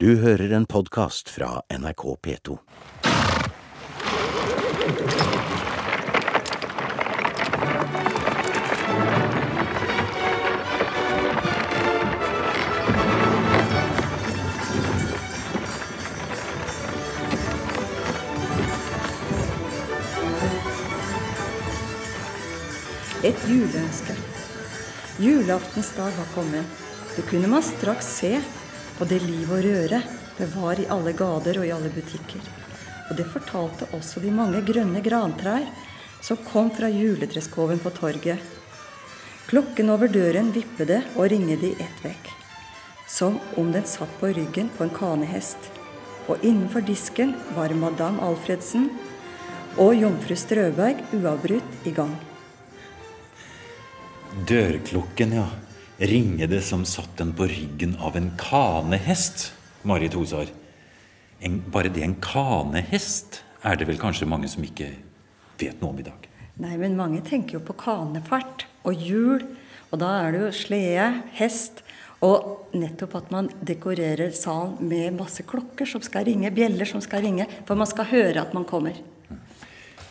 Du hører en podkast fra NRK P2. Et juleønske. Julaftens dag var kommet. Det kunne man straks se på det liv og røre det var i alle gater og i alle butikker. Og det fortalte også de mange grønne grantrær som kom fra juletreskoven på torget. Klokken over døren vippede og ringede i ett vekk, som om den satt på ryggen på en kanehest. Og innenfor disken var madam Alfredsen og jomfru Strøberg uavbrutt i gang. Dørklokken, ja. Ringede som satt den på ryggen av en kanehest, Marit Hosar. En, bare det en kanehest er det vel kanskje mange som ikke vet noe om i dag. Nei, men mange tenker jo på kanefart og hjul. Og da er det jo slede, hest og nettopp at man dekorerer salen med masse klokker som skal ringe, bjeller som skal ringe, for man skal høre at man kommer.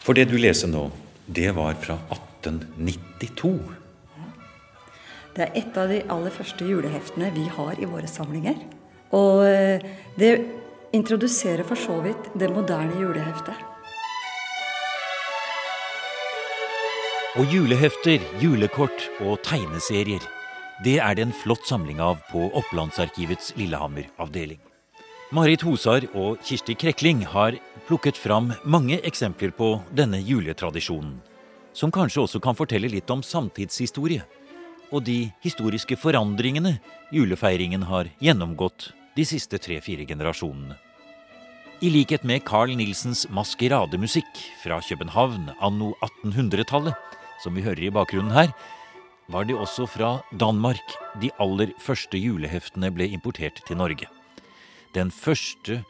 For det du leser nå, det var fra 1892. Det er et av de aller første juleheftene vi har i våre samlinger. Og eh, det introduserer for så vidt det moderne juleheftet. Og julehefter, julekort og tegneserier. Det er det en flott samling av på Opplandsarkivets Lillehammer-avdeling. Marit Hosar og Kirsti Krekling har plukket fram mange eksempler på denne juletradisjonen, som kanskje også kan fortelle litt om samtidshistorie og de historiske forandringene julefeiringen har gjennomgått de siste tre-fire generasjonene. I likhet med Carl Nilsens maskerademusikk fra København anno 1800-tallet, som vi hører i bakgrunnen her, var det også fra Danmark de aller første juleheftene ble importert til Norge. Den første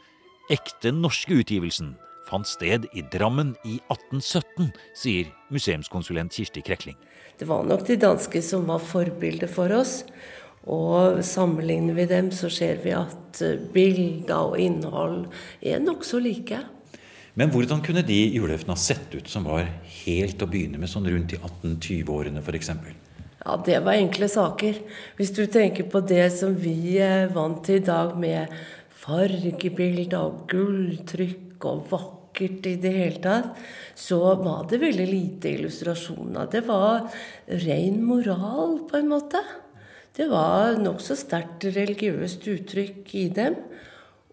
ekte norske utgivelsen fant sted i Drammen i 1817, sier museumskonsulent Kirsti Krekling. Det var nok de danske som var forbildet for oss. Og sammenligner vi dem, så ser vi at eh, bilder og innhold er nokså like. Men hvordan kunne de juleheftene ha sett ut som var helt å begynne med, sånn rundt i 1820-årene f.eks.? Ja, det var enkle saker. Hvis du tenker på det som vi er vant til i dag, med fargebilder og gulltrykk og vakkert i det hele tatt, så var det veldig lite illustrasjoner. Det var ren moral, på en måte. Det var nokså sterkt religiøst uttrykk i dem.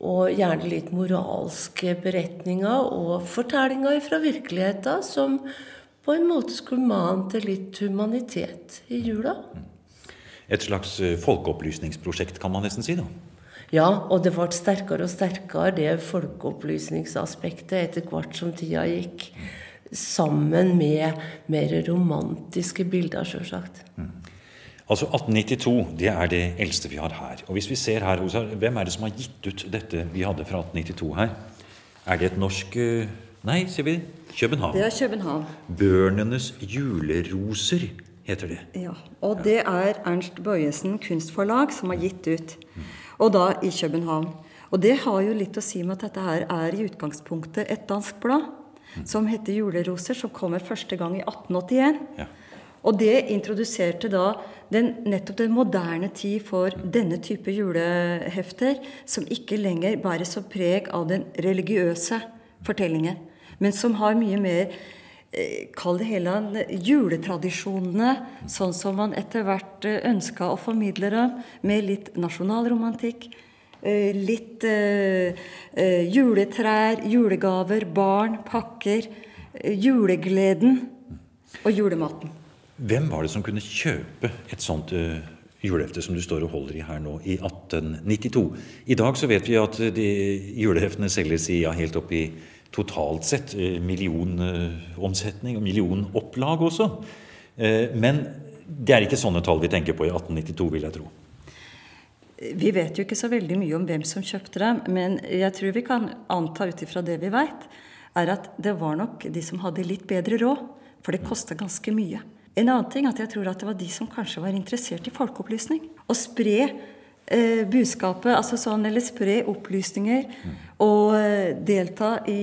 Og gjerne litt moralske beretninger og fortellinger fra virkeligheten som på en måte skulle mane til litt humanitet i jula. Et slags folkeopplysningsprosjekt, kan man nesten si, da? Ja, og det ble sterkere og sterkere, det folkeopplysningsaspektet, etter hvert som tida gikk. Sammen med mer romantiske bilder, sjølsagt. Mm. Altså 1892, det er det eldste vi har her. Og hvis vi ser her, Hvem er det som har gitt ut dette vi hadde fra 1892 her? Er det et norsk eh, Nei, sier vi København. Det er København. Børnenes juleroser heter det. Ja, Og det er Ernst Bøyesen kunstforlag som har gitt ut. Mm. Og da i København. Og det har jo litt å si med at dette her er i utgangspunktet et dansk blad som heter 'Juleroser', som kommer første gang i 1881. Ja. Og det introduserte da den, nettopp den moderne tid for denne type julehefter, som ikke lenger bærer så preg av den religiøse fortellingen, men som har mye mer Kall det hele juletradisjonene, sånn som man etter hvert eh, ønska å formidle dem, med litt nasjonalromantikk, Eh, litt eh, eh, juletrær, julegaver, barn, pakker. julegleden og julematen. Hvem var det som kunne kjøpe et sånt uh, julehefte som du står og holder i her nå, i 1892? I dag så vet vi at de juleheftene selges i ja, helt opp i totalt sett uh, millionomsetning og millionopplag også. Uh, men det er ikke sånne tall vi tenker på i 1892, vil jeg tro. Vi vet jo ikke så veldig mye om hvem som kjøpte dem, men jeg tror vi kan anta ut ifra det vi veit, er at det var nok de som hadde litt bedre råd, for det kosta ganske mye. En annen ting er at jeg tror at det var de som kanskje var interessert i folkeopplysning. Å spre eh, budskapet, altså sånn, eller spre opplysninger. Og eh, delta i,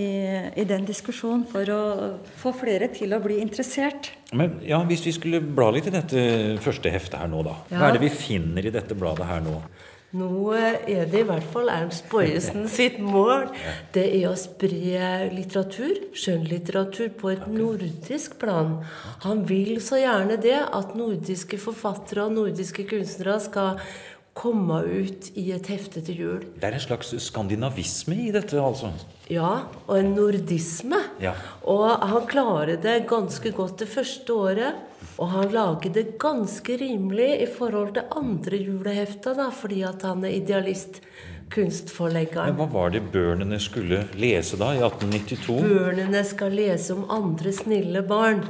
i den diskusjonen for å få flere til å bli interessert. Men ja, Hvis vi skulle bla litt i dette første heftet her nå, da. Hva er det vi finner i dette bladet her nå? Nå er det i hvert fall Ernst Bojesen sitt mål. Det er å spre litteratur, skjønnlitteratur, på et nordisk plan. Han vil så gjerne det at nordiske forfattere og nordiske kunstnere skal komme ut i et hefte til jul. Det er en slags skandinavisme i dette, altså. Ja, og en nordisme. Ja. Og han klarer det ganske godt det første året. Og han lager det ganske rimelig i forhold til andre julehefter, da, fordi at han er idealist. Men hva var det børnene skulle lese da, i 1892? Børnene skal lese om andre snille barn.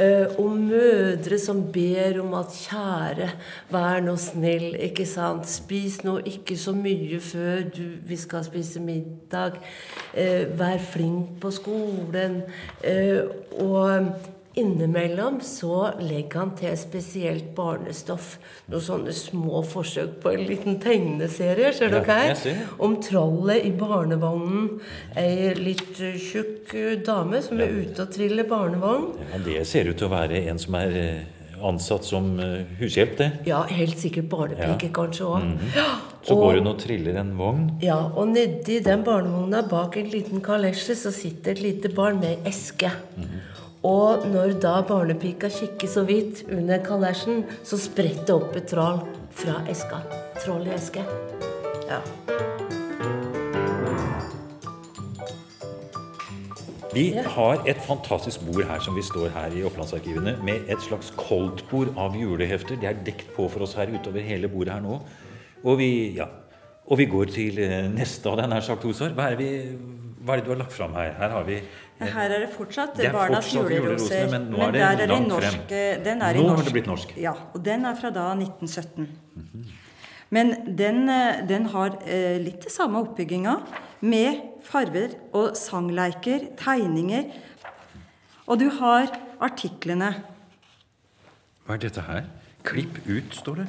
Eh, om mødre som ber om at kjære, vær nå snill, ikke sant. Spis nå ikke så mye før du, vi skal spise middag. Eh, vær flink på skolen. Eh, og innimellom så legger han til spesielt barnestoff. Noen sånne små forsøk på en liten tegneserie, ser dere her? Om trollet i barnevognen. Ei litt tjukk dame som er ute og triller barnevogn. Ja, det ser ut til å være en som er eh, ansatt som eh, hushjelp, det. Ja, helt sikkert barnepike kanskje òg. Så går hun og triller en vogn. Ja, og nedi den barnevogna, bak en liten kalesje, så sitter et lite barn med ei eske. Og når da barnepika kikker så vidt under kalesjen, så spretter det opp et troll fra eska. Troll i eske. Ja. Vi har et fantastisk bord her som vi står her i Opplandsarkivene med et slags koldtbord av julehefter. Det er dekt på for oss her utover hele bordet her nå. Og vi, ja, og vi går til eh, neste av den her sagt, Osar. Hva er, hva er det du har lagt fram her? Her har vi Her er det fortsatt Det er Barnas fortsatt juleroser. men nå er det der er langt norsk, frem. Den er Nå i har det blitt norsk. Ja, og den er fra da 1917. Men den, eh, den har eh, litt det samme oppbygginga, med farver og sangleiker, tegninger. Og du har artiklene. Hva er dette her? Klipp ut, står det.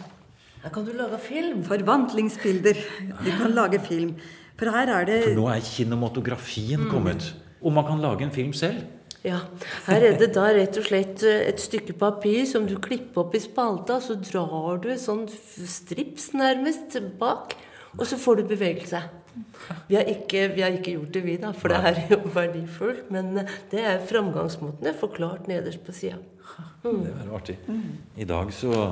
Her kan du lage film. Forvandlingsbilder. Du kan lage film. For her er det For nå er kinematografien kommet. Og man kan lage en film selv. Ja, Her er det da rett og slett eh, et stykke papir som du klipper opp i spalta, så drar du en sånn strips nærmest bak, og så får du bevegelse. Vi har ikke, vi har ikke gjort det, vi, da, for det er jo verdifullt. Men eh, det er framgangsmåten er forklart nederst på sida. Det er artig. I dag så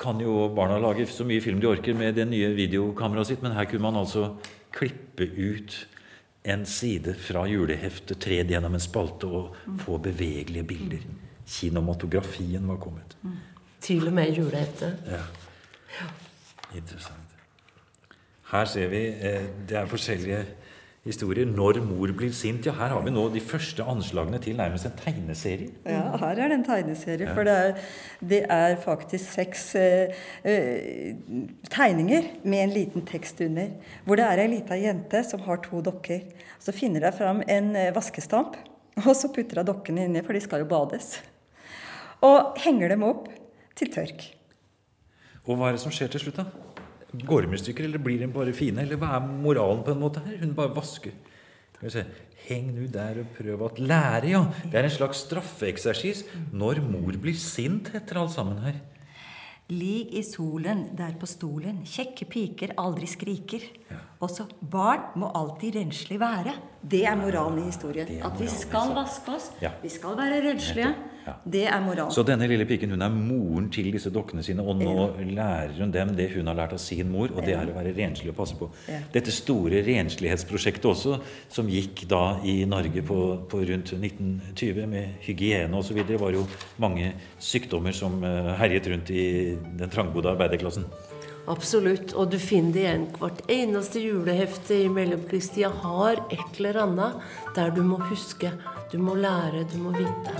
kan jo barna lage så mye film de orker med det nye videokameraet sitt, men her kunne man altså klippe ut en side fra juleheftet, tre det gjennom en spalte og få bevegelige bilder. Kinematografien var kommet. Til og med juleheftet. Ja. Interessant. Her ser vi eh, det er forskjellige historier. Når mor blir sint. Ja, her har vi nå de første anslagene til nærmest en tegneserie. Ja, her er det en tegneserie. For det er, det er faktisk seks eh, eh, tegninger med en liten tekst under. Hvor det er ei lita jente som har to dokker. Så finner hun fram en eh, vaskestamp, og så putter hun dokkene inni, for de skal jo bades. Og henger dem opp til tørk. Og hva er det som skjer til slutt, da? Går de i stykker, eller blir de bare fine? Eller hva er moralen på en måte her? Hun bare vasker. Skal vi se. Heng nu der og prøv at lære, ja. Det er en slags straffeeksersis. Når mor blir sint, etter alt sammen her. Lig i solen der på stolen, kjekke piker aldri skriker. Også barn må alltid renslig være. Det er moralen i historien. Er At vi skal altså. vaske oss. Ja. Vi skal være renslige. Ja. Det er moral. Så denne lille piken hun er moren til disse dokkene sine, og nå lærer hun dem det hun har lært av sin mor, og det er å være renslig og passe på. Ja. Dette store renslighetsprosjektet også, som gikk da i Norge på, på rundt 1920 med hygiene osv., var jo mange sykdommer som eh, herjet rundt i den trangbodde arbeiderklassen. Absolutt. Og du finner det igjen. Hvert eneste julehefte i mellomkrigstida har et eller annet der du må huske, du må lære, du må vite.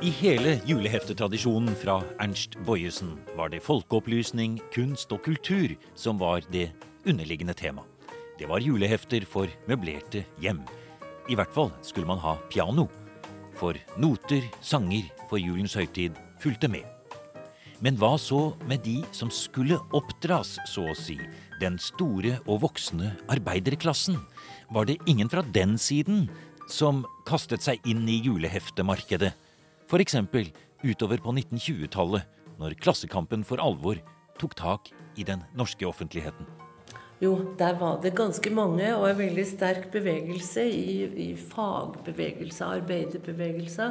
I hele juleheftetradisjonen fra Ernst Bojesen var det folkeopplysning, kunst og kultur som var det underliggende tema. Det var julehefter for møblerte hjem. I hvert fall skulle man ha piano. For noter, sanger for julens høytid fulgte med. Men hva så med de som skulle oppdras, så å si? Den store og voksne arbeiderklassen? Var det ingen fra den siden som kastet seg inn i juleheftemarkedet? F.eks. utover på 1920-tallet, når Klassekampen for alvor tok tak i den norske offentligheten. Jo, der var det ganske mange, og en veldig sterk bevegelse i, i fagbevegelse, arbeiderbevegelse.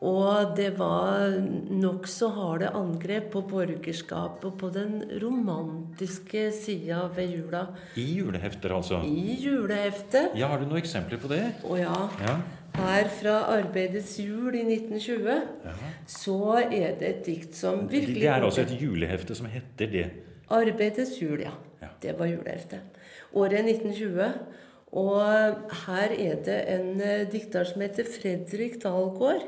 Og det var nokså harde angrep på borgerskapet og på den romantiske sida ved jula. I julehefter, altså? I juleheftet. Ja, Har du noen eksempler på det? Å ja. Ja. Her fra Arbeidets jul i 1920 så er det et dikt som virkelig det er altså et julehefte som heter det. Arbeidets jul, ja. Ja. Det var juleheftet. Året 1920. Og her er det en eh, dikter som heter Fredrik Dalgaard.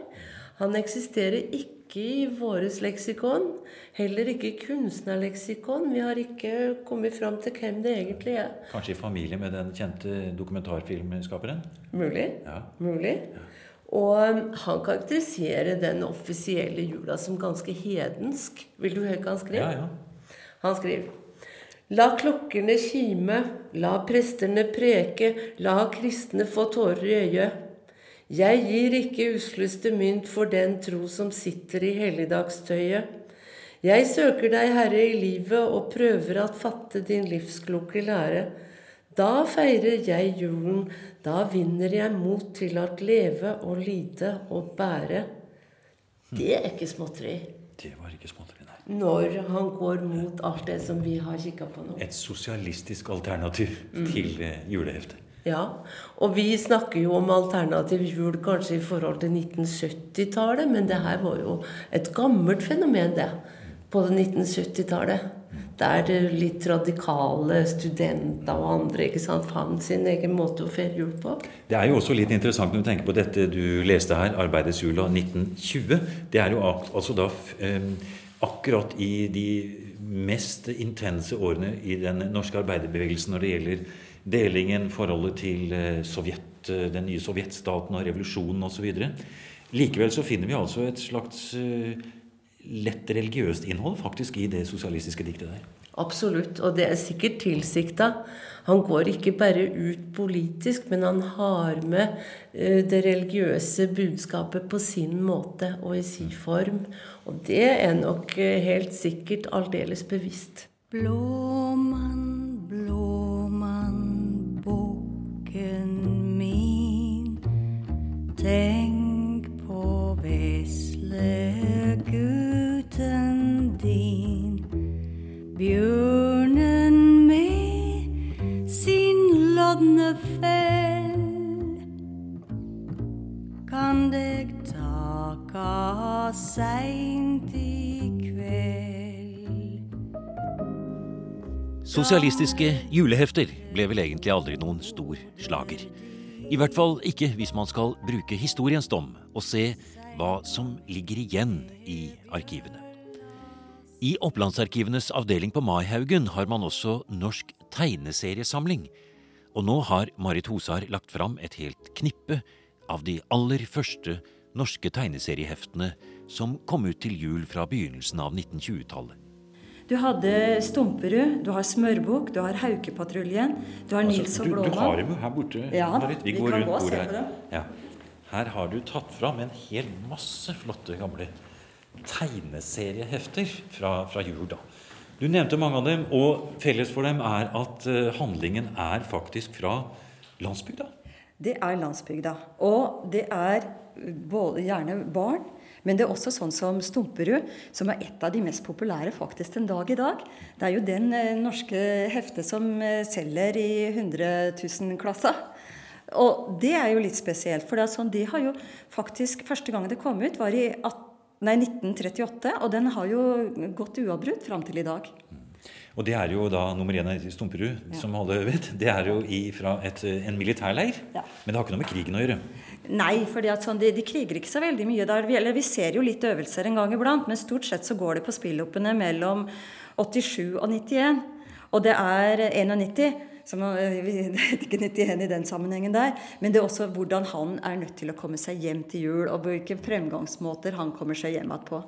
Han eksisterer ikke i våres leksikon. Heller ikke i kunstnerleksikon. Vi har ikke kommet fram til hvem det egentlig er. Kanskje i familie med den kjente dokumentarfilmskaperen? Mulig. Ja. Mulig. Og um, han karakteriserer den offisielle jula som ganske hedensk. Vil du høre hva han skriver? Ja, ja. Han skriver La klokkerne kime, la presterne preke, la kristne få tårer i øyet. Jeg gir ikke usleste mynt for den tro som sitter i helligdagstøyet. Jeg søker deg, Herre, i livet og prøver at fatte din livskloke lære. Da feirer jeg julen, da vinner jeg mot til at leve og lide og bære. Det er ikke småtteri. Det var ikke småtteri, nei. Når han går mot alt det som vi har kikka på nå. Et sosialistisk alternativ til eh, juleheftet. Ja, og vi snakker jo om alternativ jul kanskje i forhold til 1970-tallet, men det her var jo et gammelt fenomen, det. På 1970-tallet. Der litt radikale studenter og andre ikke sant, fant sin egen måte å feire jul på. Det er jo også litt interessant når du tenker på dette du leste her, 'Arbeidets jul' av 1920. Det er jo altså da akkurat i de mest intense årene i den norske arbeiderbevegelsen når det gjelder delingen, forholdet til eh, Sovjet, eh, den nye sovjetstaten og revolusjonen osv. Likevel så finner vi altså et slags eh, lett religiøst innhold faktisk i det sosialistiske diktet der. Absolutt, og det er sikkert tilsikta. Han går ikke bare ut politisk, men han har med det religiøse budskapet på sin måte og i sin form. Og det er nok helt sikkert aldeles bevisst. Blåmann, blåmann, Tenk på vesle gutten din. Bjørnen med sin lodne fell kan deg taka seint i kveld. Sosialistiske julehefter ble vel egentlig aldri noen stor slager. I hvert fall ikke hvis man skal bruke historiens dom og se hva som ligger igjen i arkivene. I Opplandsarkivenes avdeling på Maihaugen har man også Norsk tegneseriesamling. Og nå har Marit Hosar lagt fram et helt knippe av de aller første norske tegneserieheftene som kom ut til jul fra begynnelsen av 1920-tallet. Du hadde Stumperud, du har Smørbukk, du har Haukepatruljen, du har Nils Altså, og du, du har dem her borte. Ja Marit. Vi vi går kan rundt gå og se bordet her. dem. Ja. Her har du tatt fram en hel masse flotte, gamle tegneseriehefter fra, fra jul. da. Du nevnte mange av dem, og felles for dem er at eh, handlingen er faktisk fra landsbygda. Det er landsbygda. Og det er både gjerne barn, men det er også sånn som Stumperud, som er et av de mest populære faktisk den dag i dag. Det er jo den eh, norske heftet som eh, selger i 100 000-klassa. Og det er jo litt spesielt, for det er sånn, de har jo faktisk Første gang det kom ut, var i 18, nei, 1938, og den har jo gått uavbrutt fram til i dag. Og det er jo da nummer én i Stumperud, som alle vet. Det er jo i, fra et, en militærleir. Ja. Men det har ikke noe med krigen å gjøre. Nei, for sånn, de, de kriger ikke så veldig mye der. Vi, eller vi ser jo litt øvelser en gang iblant, men stort sett så går det på spilloppene mellom 87 og 91. Og det er 91 som er vi er ikke nytt igjen i den sammenhengen der. Men det er også hvordan han er nødt til å komme seg hjem til jul, og hvilke fremgangsmåter han kommer seg hjem igjen på.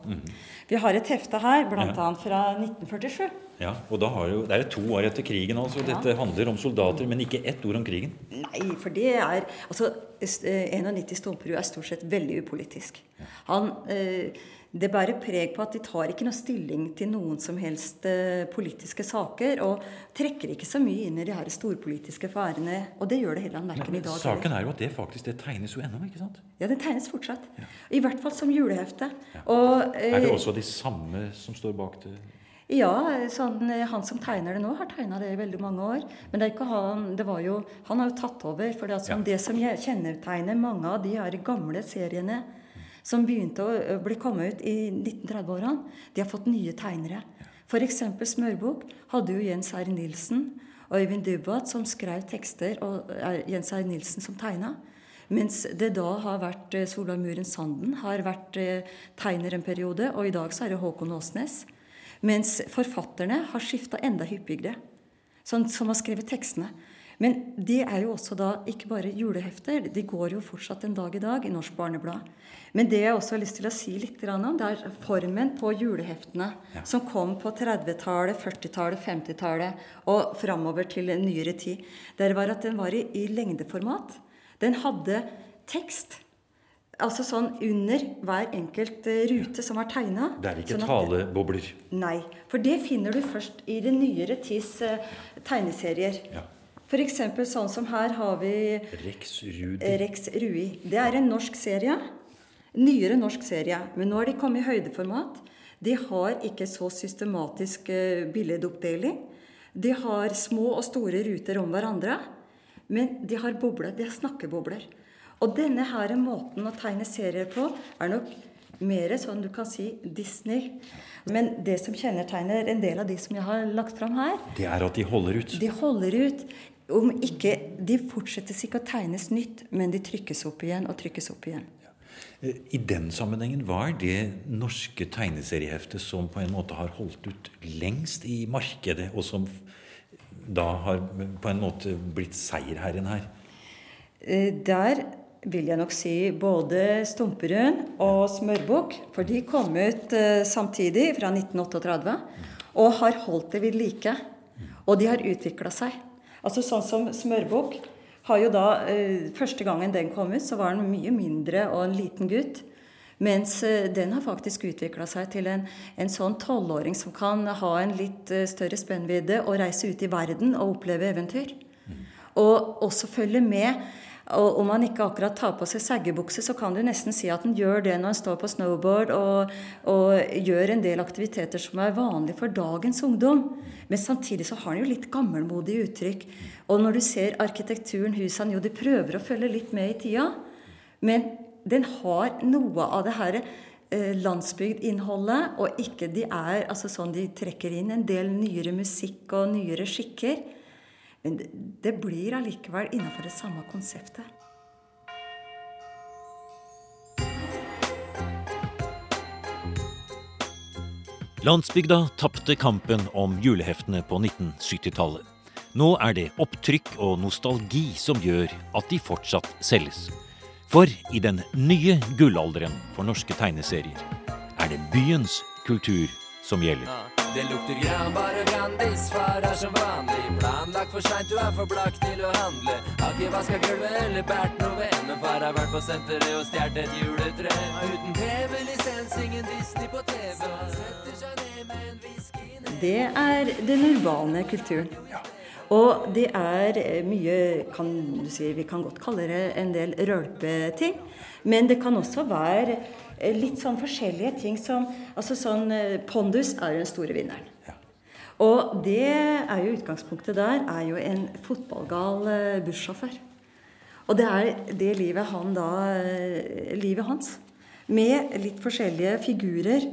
Vi har et hefte her, bl.a. fra 1947. Ja, og da har jo, Det er to år etter krigen, altså. Dette handler om soldater, men ikke ett ord om krigen. Nei, for det er Altså, eh, 91 Stumperud er stort sett veldig upolitisk. Han eh, Det bærer preg på at de tar ikke noe stilling til noen som helst eh, politiske saker, og trekker ikke så mye inn i de her storpolitiske affærene. Og det gjør det heller verken i dag Saken er jo at det faktisk det tegnes jo ennå, ikke sant? Ja, det tegnes fortsatt. I hvert fall som julehefte. Og, eh, Er det også de samme som står bak det? Ja, sånn, eh, han som tegner det nå, har tegna det i veldig mange år. Men det er ikke han det var jo, Han har jo tatt over. For det, altså, Ja. det som kjennetegner mange av de her gamle seriene som begynte å bli kommet ut i 1930-årene, de har fått nye tegnere. F.eks. Smørbukk hadde jo Jens Herre Nilsen og Øyvind Dybwad som skrev tekster, og er Jens Herre Nilsen som tegna. Mens det da har vært eh, Solveig Muren Sanden har vært eh, tegner en periode, og i dag så er det Håkon Åsnes. Mens forfatterne har skifta enda hyppigere, sånn som har skrevet tekstene. Men det er jo også da ikke bare julehefter. De går jo fortsatt en dag i dag i Norsk Barneblad. Men det jeg også har lyst til å si litt om, det er formen på juleheftene som kom på 30-tallet, 40-tallet, 50-tallet og framover til nyere tid. Der var at den var i, i lengdeformat. Den hadde tekst. Altså sånn under hver enkelt eh, rute som var tegna. Det er ikke sånn talebobler. Nei, for det finner du først i den nyere tids eh, tegneserier. Ja. F.eks. sånn som her har vi Rex Rudi. Rex Rui. Det er en norsk serie. Nyere norsk serie. Men nå har de kommet i høydeformat. De har ikke så systematisk eh, billedoppdeling. De har små og store ruter om hverandre. Men de har bobler. De har snakkebobler. Og denne her måten å tegne serier på er nok mer sånn du kan si Disney. Men det som kjennetegner en del av de som jeg har lagt fram her, Det er at de holder ut. de holder ut. Om ikke, De fortsettes ikke å tegnes nytt, men de trykkes opp igjen og trykkes opp igjen. Eh, I den sammenhengen, hva er det norske tegneserieheftet som på en måte har holdt ut lengst i markedet, og som da har på en måte blitt seierherren her? Eh, Der vil jeg nok si både Stumperud og Smørbukk, for de kom ut eh, samtidig, fra 1938, og har holdt det ved like. Og de har utvikla seg. Altså sånn som Smørbukk har jo da eh, Første gangen den kom ut, så var den mye mindre og en liten gutt. Mens eh, den har faktisk utvikla seg til en, en sånn tolvåring som kan ha en litt eh, større spennvidde og reise ut i verden og oppleve eventyr. Og også følge med. Og om man ikke akkurat tar på seg seggebukse, så kan du nesten si at han gjør det når han står på snowboard og, og gjør en del aktiviteter som er vanlige for dagens ungdom. Men samtidig så har han jo litt gammelmodige uttrykk. Og når du ser arkitekturen, husene, jo, de prøver å følge litt med i tida. Men den har noe av det her eh, landsbygdinnholdet, og ikke de er altså sånn de trekker inn en del nyere musikk og nyere skikker. Men det, blir allikevel innenfor det samme konseptet. Landsbygda tapte kampen om juleheftene på 1970-tallet. Nå er det opptrykk og nostalgi som gjør at de fortsatt selges. For i den nye gullalderen for norske tegneserier er det byens kultur som gjelder. Det lukter granbar for seint, du er for blakk til å handle Har ikke vaska gulvet eller bært noe ved Men far har vært på senteret og stjålet et juletre Uten TV-lisens, ingen Disney på TV Så setter seg ned med en whisky Det er den urbane kulturen. Og det er eh, mye kan du si, Vi kan godt kalle det en del rølpeting. Men det kan også være eh, litt sånn forskjellige ting som altså sånn, eh, Pondus er jo den store vinneren. Og det er jo utgangspunktet der er jo en fotballgal eh, bussjåfør. Og det er det livet han da eh, Livet hans. Med litt forskjellige figurer.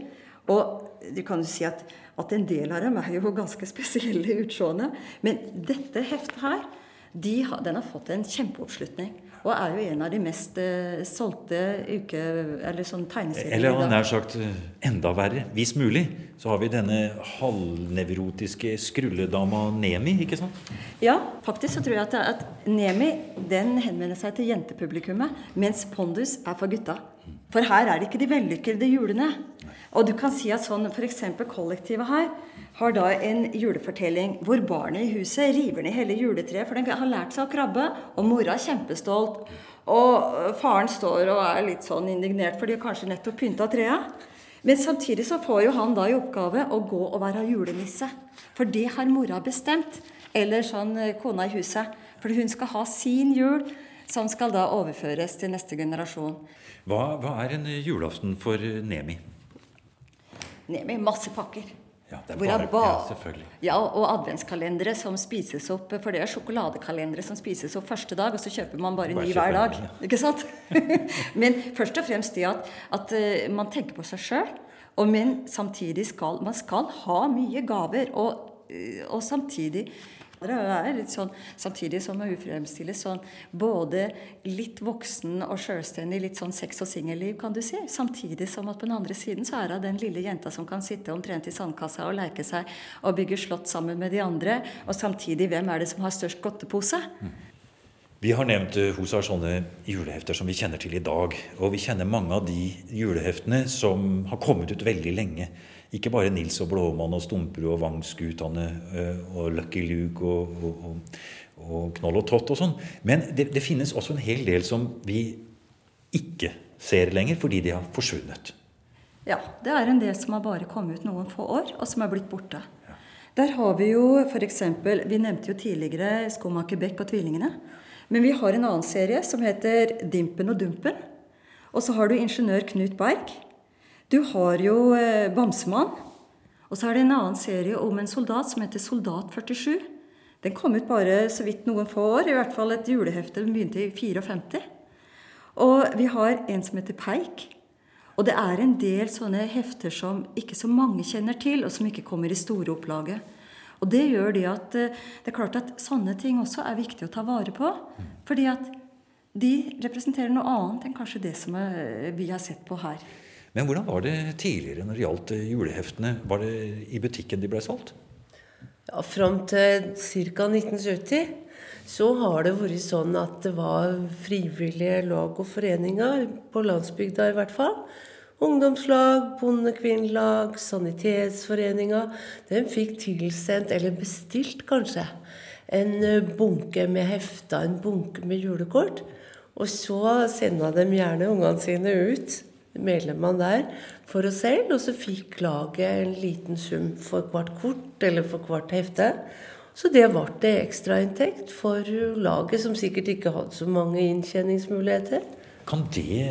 Og du kan jo si at, at en del av dem er jo ganske spesielle utseende. Men dette heftet her, de, har- den har fått en kjempeoppslutning. Og er jo en av de mest eh, solgte uke... Eller sånn tegneserier. Eller i nær sagt eh, enda verre. Hvis mulig så har vi denne halvnevrotiske skrulledama Nemi, ikke sant? Ja, faktisk så tror jeg at, at Nemi den henvender seg til jentepublikummet, mens Pondus er for gutta. For her er det ikke de vellykkede julene. Og du kan si at sånn f.eks. kollektivet her har da en julefortelling hvor barnet i huset river ned hele juletreet, for den har lært seg å krabbe, og mora er kjempestolt. Og øh, faren står og er litt sånn indignert, for de har kanskje nettopp pynta treet. Men samtidig så får jo han da i oppgave å gå og være julenisse. For det har mora bestemt. Eller sånn eh, kona i huset. For hun skal ha sin jul, som skal da overføres til neste generasjon. Hva, hva er en julaften for Nemi? Nemi masse pakker. Ja, bare- ba- ja. Ja, og adventskalendere som spises opp. For det er sjokoladekalendere som spises opp første dag, og så kjøper man bare, Bare ny hver dag. Ja. Ikke sant? men først og fremst det at, at eh, man tenker på seg sjøl. Men samtidig skal man skal ha mye gaver. Og, eh, og samtidig sånn, Samtidig som hun fremstilles sånn både litt voksen og sjølstendig, litt sånn sex- og singelliv, kan du si. Samtidig som at på den andre siden så er hun den lille jenta som kan sitte omtrent i sandkassa og leke seg og bygge slott sammen med de andre. Og samtidig, hvem er det som har størst godtepose? Vi har nevnt eh, hos oss sånne julehefter som vi kjenner til i dag. Og vi kjenner mange av de juleheftene som har kommet ut veldig lenge. Ikke bare Nils og Blåmann og Stumperud og Vangskutane eh, og Lucky Luke og, og, og, og Knoll og Tott og sånn. Men det, det finnes også en hel del som vi ikke ser lenger fordi de har forsvunnet. Ja, det er en del som har bare kommet ut noen få år, og som er blitt borte. Der har vi jo f.eks. Vi nevnte jo tidligere Skomaker Beck og Tvillingene. Men vi har en annen serie som heter Dimpen og Dumpen. Og så har du ingeniør Knut Berg. Du har jo eh, Bamsemann. Og så er det en annen serie om en soldat som heter Soldat 47. Den kom ut bare så vidt noen få år. I hvert fall et julehefte. Den begynte i 54. Og vi har en som heter Peik. Og det er en del sånne hefter som ikke så mange kjenner til, og som ikke kommer i store opplaget. Og det gjør det at eh, det er klart at sånne ting også er viktig å ta vare på. Fordi at de representerer noe annet enn kanskje det som eh, vi har sett på her. Men hvordan var det tidligere når det gjaldt eh, juleheftene? Var det i butikken de ble solgt? Ja, Fram til ca. 1970 så har det vært sånn at det var frivillige lag og foreninger, på landsbygda i hvert fall. Ungdomslag, bondekvinnelag, sanitetsforeninger. De fikk tilsendt, eller bestilt kanskje, en eh, bunke med hefter, en bunke med julekort. Og så senda de gjerne ungene sine ut, medlemmene der, for å selv. Og så fikk laget en liten sum for hvert kort eller for hvert hefte. Så det ble det ekstrainntekt for laget, som sikkert ikke hadde så mange inntjeningsmuligheter. Kan det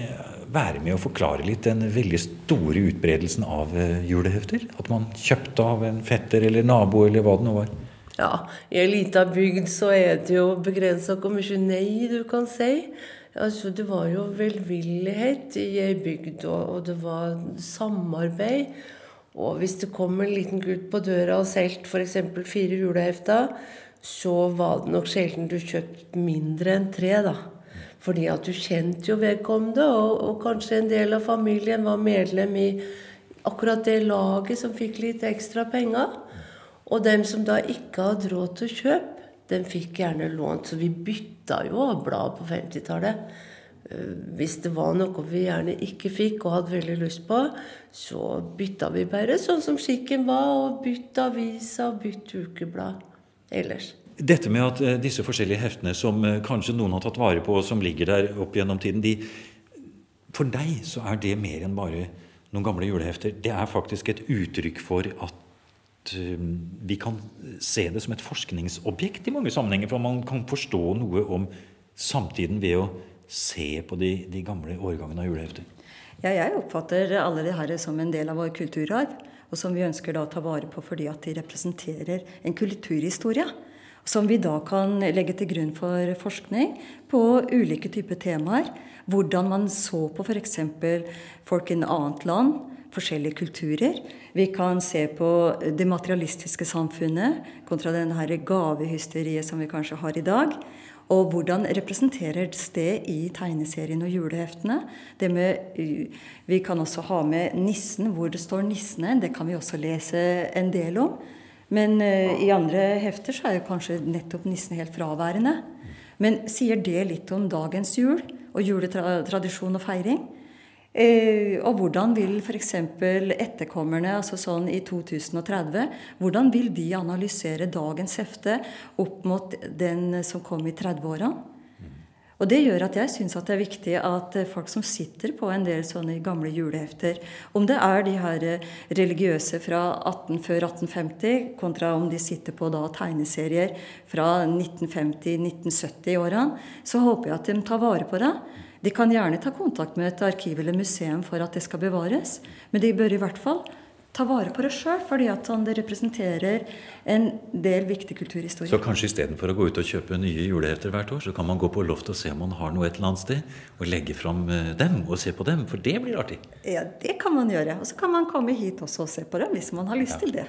være med å forklare litt den veldig store utbredelsen av eh, julehefter? At man kjøpte av en fetter eller nabo eller hva det nå var? Ja, i ei lita bygd så er det jo begrensa hvor mye nei du kan si. Altså, det var jo velvillighet i ei bygd, og, og det var samarbeid. Og hvis det kom en liten gutt på døra og solgte f.eks. fire julehefter, så var det nok sjelden du kjøpte mindre enn tre, da. Fordi at du kjente jo vedkommende, og, og kanskje en del av familien var medlem i akkurat det laget som fikk litt ekstra penger. Og dem som da ikke hadde råd til å kjøpe, dem fikk gjerne lånt. Så vi bytta jo blad på 50-tallet. Eh, Hvis det var noe vi gjerne ikke fikk og hadde veldig lyst på, så bytta vi bare sånn som skikken var, og bytta aviser og bytt ukeblad ellers. Dette med at eh, disse forskjellige heftene som eh, kanskje noen har tatt vare på, og som ligger der opp gjennom tiden, de, for deg så er det mer enn bare noen gamle julehefter. Det er faktisk et uttrykk for at eh, vi kan se det som et forskningsobjekt i mange sammenhenger. For man kan forstå noe om samtiden ved å se på de, de gamle årgangene av julehefter. Ja, jeg oppfatter alle det her som en del av vår kulturarv, og som vi ønsker da å ta vare på fordi at de representerer en kulturhistorie. Som vi da kan legge til grunn for forskning på ulike typer temaer. Hvordan man så på f.eks. folk i et annet land, forskjellige kulturer. Vi kan se på det materialistiske samfunnet kontra denne gavehysteriet som vi kanskje har i dag. Og hvordan representeres det i tegneserien og juleheftene? Med, vi kan også ha med nissen, hvor det står 'nissene'. Det kan vi også lese en del om. Men uh, i andre hefter så er jo kanskje nettopp nissen helt fraværende. Men sier det litt om dagens jul og juletradisjon og feiring? Eh, og hvordan vil f.eks. etterkommerne altså sånn i 2030 hvordan vil de analysere dagens hefte opp mot den som kom i 30-åra? Og Det gjør at jeg syns det er viktig at folk som sitter på en del sånne gamle julehefter, om det er de her religiøse fra 18 før 1850, kontra om de sitter på da tegneserier fra 1950-1970-åra, så håper jeg at de tar vare på det. De kan gjerne ta kontakt med et arkiv eller museum for at det skal bevares, men de bør i hvert fall ta vare på det sjøl, fordi at det representerer en del viktig kulturhistorie. Så kanskje istedenfor å gå ut og kjøpe nye julehefter hvert år, så kan man gå på loftet og se om man har noe et eller annet sted, og legge fram eh, dem og se på dem, for det blir artig. Ja, det kan man gjøre. Og så kan man komme hit også og se på dem hvis man har lyst ja. til det.